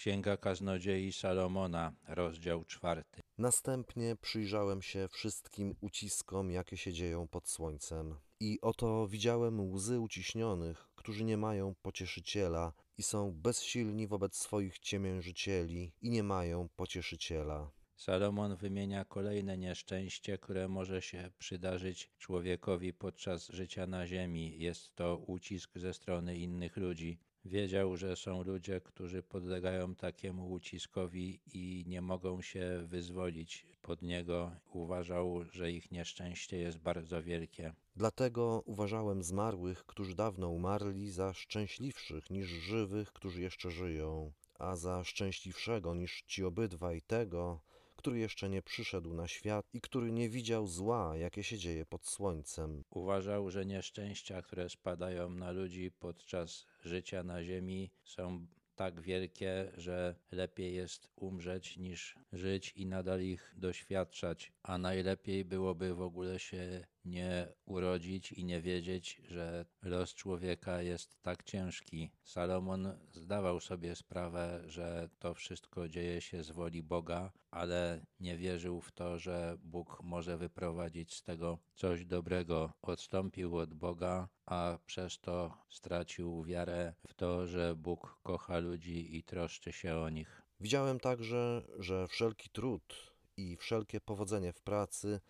Księga Kaznodziei Salomona, rozdział czwarty. Następnie przyjrzałem się wszystkim uciskom, jakie się dzieją pod słońcem. I oto widziałem łzy uciśnionych, którzy nie mają pocieszyciela i są bezsilni wobec swoich ciemiężycieli i nie mają pocieszyciela. Salomon wymienia kolejne nieszczęście, które może się przydarzyć człowiekowi podczas życia na ziemi. Jest to ucisk ze strony innych ludzi. Wiedział, że są ludzie, którzy podlegają takiemu uciskowi i nie mogą się wyzwolić pod niego. Uważał, że ich nieszczęście jest bardzo wielkie. Dlatego uważałem zmarłych, którzy dawno umarli, za szczęśliwszych niż żywych, którzy jeszcze żyją, a za szczęśliwszego niż ci obydwaj tego, który jeszcze nie przyszedł na świat i który nie widział zła, jakie się dzieje pod słońcem. Uważał, że nieszczęścia, które spadają na ludzi podczas życia na ziemi, są tak wielkie, że lepiej jest umrzeć niż żyć i nadal ich doświadczać, a najlepiej byłoby w ogóle się nie urodzić i nie wiedzieć, że los człowieka jest tak ciężki. Salomon zdawał sobie sprawę, że to wszystko dzieje się z woli Boga, ale nie wierzył w to, że Bóg może wyprowadzić z tego coś dobrego. Odstąpił od Boga, a przez to stracił wiarę w to, że Bóg kocha ludzi i troszczy się o nich. Widziałem także, że wszelki trud i wszelkie powodzenie w pracy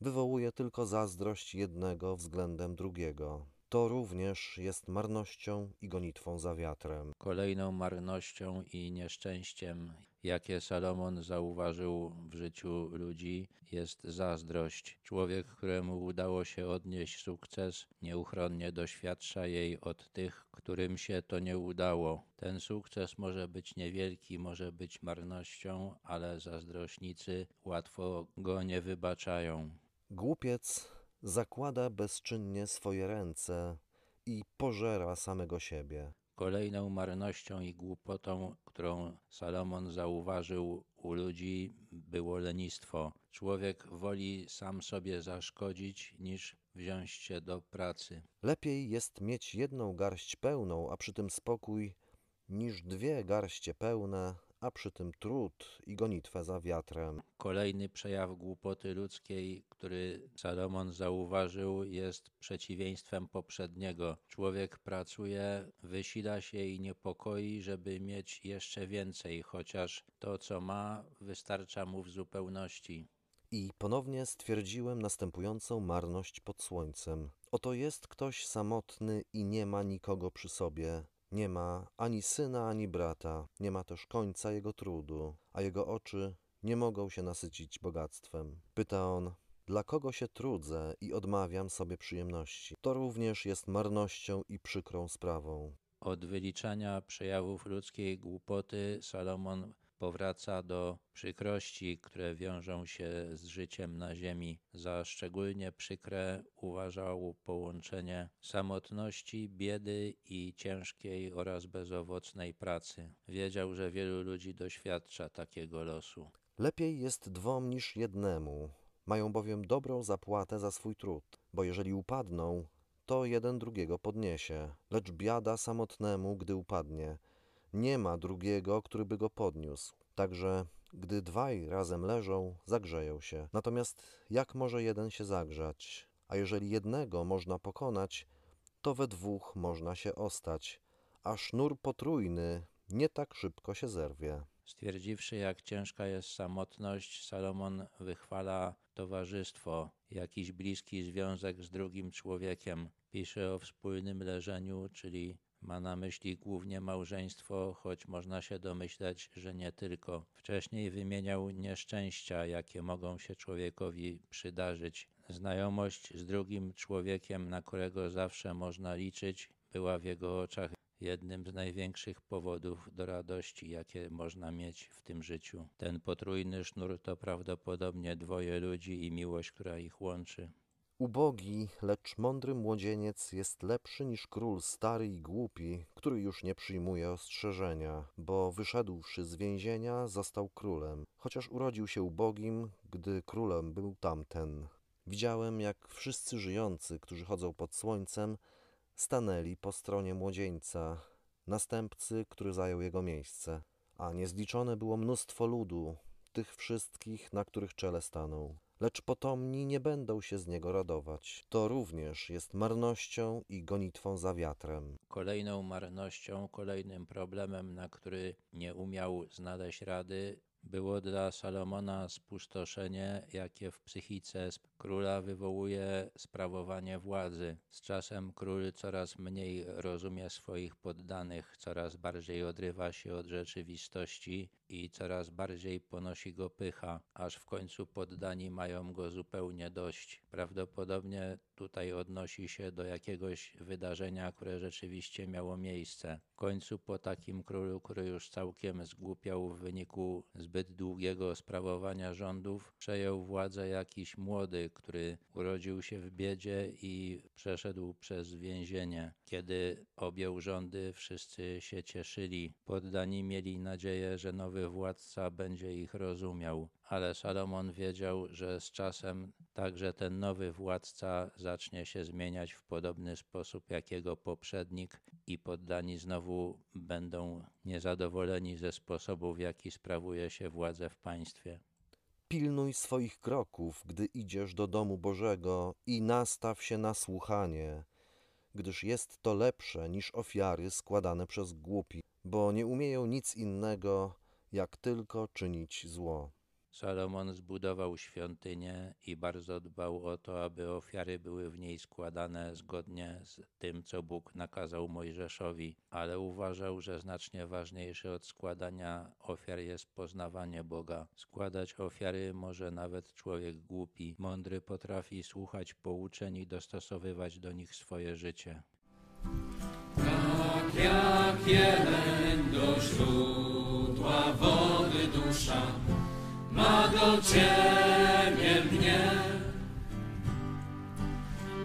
wywołuje tylko zazdrość jednego względem drugiego. To również jest marnością i gonitwą za wiatrem. Kolejną marnością i nieszczęściem, jakie Salomon zauważył w życiu ludzi, jest zazdrość. Człowiek, któremu udało się odnieść sukces, nieuchronnie doświadcza jej od tych, którym się to nie udało. Ten sukces może być niewielki, może być marnością, ale zazdrośnicy łatwo go nie wybaczają. Głupiec zakłada bezczynnie swoje ręce i pożera samego siebie. Kolejną marnością i głupotą, którą Salomon zauważył u ludzi, było lenistwo. Człowiek woli sam sobie zaszkodzić, niż wziąć się do pracy. Lepiej jest mieć jedną garść pełną, a przy tym spokój, niż dwie garście pełne, a przy tym trud i gonitwę za wiatrem. Kolejny przejaw głupoty ludzkiej, który Salomon zauważył, jest przeciwieństwem poprzedniego. Człowiek pracuje, wysila się i niepokoi, żeby mieć jeszcze więcej, chociaż to, co ma, wystarcza mu w zupełności. I ponownie stwierdziłem następującą marność pod słońcem. Oto jest ktoś samotny i nie ma nikogo przy sobie nie ma ani syna, ani brata, nie ma też końca jego trudu, a jego oczy nie mogą się nasycić bogactwem. Pyta on, dla kogo się trudzę i odmawiam sobie przyjemności? To również jest marnością i przykrą sprawą. Od wyliczania przejawów ludzkiej głupoty Salomon powraca do przykrości, które wiążą się z życiem na ziemi. Za szczególnie przykre uważał połączenie samotności, biedy i ciężkiej oraz bezowocnej pracy. Wiedział, że wielu ludzi doświadcza takiego losu. Lepiej jest dwom niż jednemu, mają bowiem dobrą zapłatę za swój trud, bo jeżeli upadną, to jeden drugiego podniesie, lecz biada samotnemu, gdy upadnie nie ma drugiego, który by go podniósł. Także gdy dwaj razem leżą, zagrzeją się. Natomiast jak może jeden się zagrzać? A jeżeli jednego można pokonać, to we dwóch można się ostać, a sznur potrójny nie tak szybko się zerwie. Stwierdziwszy, jak ciężka jest samotność, Salomon wychwala towarzystwo, jakiś bliski związek z drugim człowiekiem. Pisze o wspólnym leżeniu, czyli ma na myśli głównie małżeństwo, choć można się domyślać, że nie tylko. Wcześniej wymieniał nieszczęścia, jakie mogą się człowiekowi przydarzyć. Znajomość z drugim człowiekiem, na którego zawsze można liczyć, była w jego oczach jednym z największych powodów do radości, jakie można mieć w tym życiu. Ten potrójny sznur to prawdopodobnie dwoje ludzi i miłość, która ich łączy. Ubogi, lecz mądry młodzieniec jest lepszy niż król stary i głupi, który już nie przyjmuje ostrzeżenia, bo wyszedłszy z więzienia został królem, chociaż urodził się ubogim, gdy królem był tamten. Widziałem, jak wszyscy żyjący, którzy chodzą pod słońcem, stanęli po stronie młodzieńca, następcy, który zajął jego miejsce. a niezliczone było mnóstwo ludu, tych wszystkich, na których czele stanął. Lecz potomni nie będą się z niego radować. To również jest marnością i gonitwą za wiatrem. Kolejną marnością, kolejnym problemem, na który nie umiał znaleźć rady, było dla Salomona spustoszenie, jakie w psychice króla wywołuje sprawowanie władzy. Z czasem król coraz mniej rozumie swoich poddanych, coraz bardziej odrywa się od rzeczywistości i coraz bardziej ponosi go pycha, aż w końcu poddani mają go zupełnie dość. Prawdopodobnie tutaj odnosi się do jakiegoś wydarzenia, które rzeczywiście miało miejsce. W końcu po takim królu, który już całkiem zgłupiał w wyniku zbyt długiego sprawowania rządów, przejął władzę jakiś młody, który urodził się w biedzie i przeszedł przez więzienie. Kiedy objął rządy, wszyscy się cieszyli. Poddani mieli nadzieję, że nowy władca będzie ich rozumiał, ale Salomon wiedział, że z czasem także ten nowy władca zacznie się zmieniać w podobny sposób jak jego poprzednik i poddani znowu będą niezadowoleni ze sposobu, w jaki sprawuje się władzę w państwie. Pilnuj swoich kroków, gdy idziesz do domu Bożego i nastaw się na słuchanie, gdyż jest to lepsze niż ofiary składane przez głupi, bo nie umieją nic innego, jak tylko czynić zło. Salomon zbudował świątynię i bardzo dbał o to, aby ofiary były w niej składane zgodnie z tym, co Bóg nakazał Mojżeszowi, ale uważał, że znacznie ważniejsze od składania ofiar jest poznawanie Boga. Składać ofiary może nawet człowiek głupi. Mądry potrafi słuchać pouczeń i dostosowywać do nich swoje życie. Tak jak jeleń do wody dusza ma do Ciebie mnie,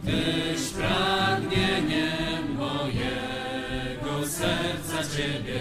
Tyś pragnieniem mojego serca Ciebie,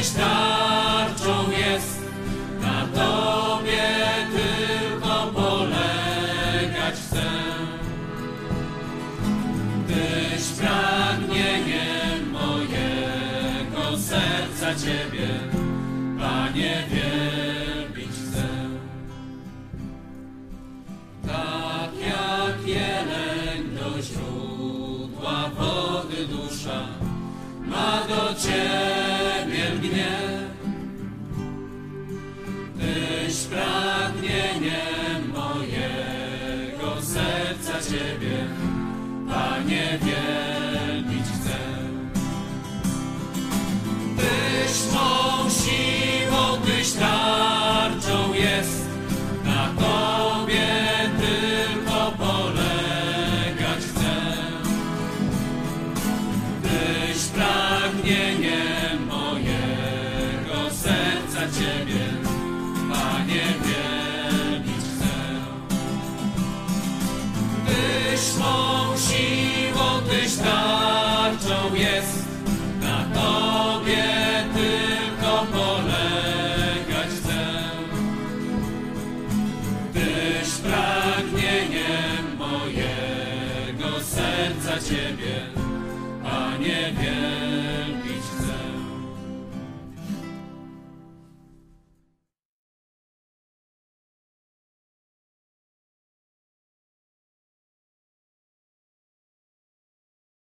Tyś tarczą jest, na Tobie tylko polegać chcę. Tyś pragnieniem mojego serca Ciebie, Panie, wielbić Tyś mą siłą, Tyś tarczą jest, na Tobie tylko polegać chcę. Tyś pragnieniem mojego serca Ciebie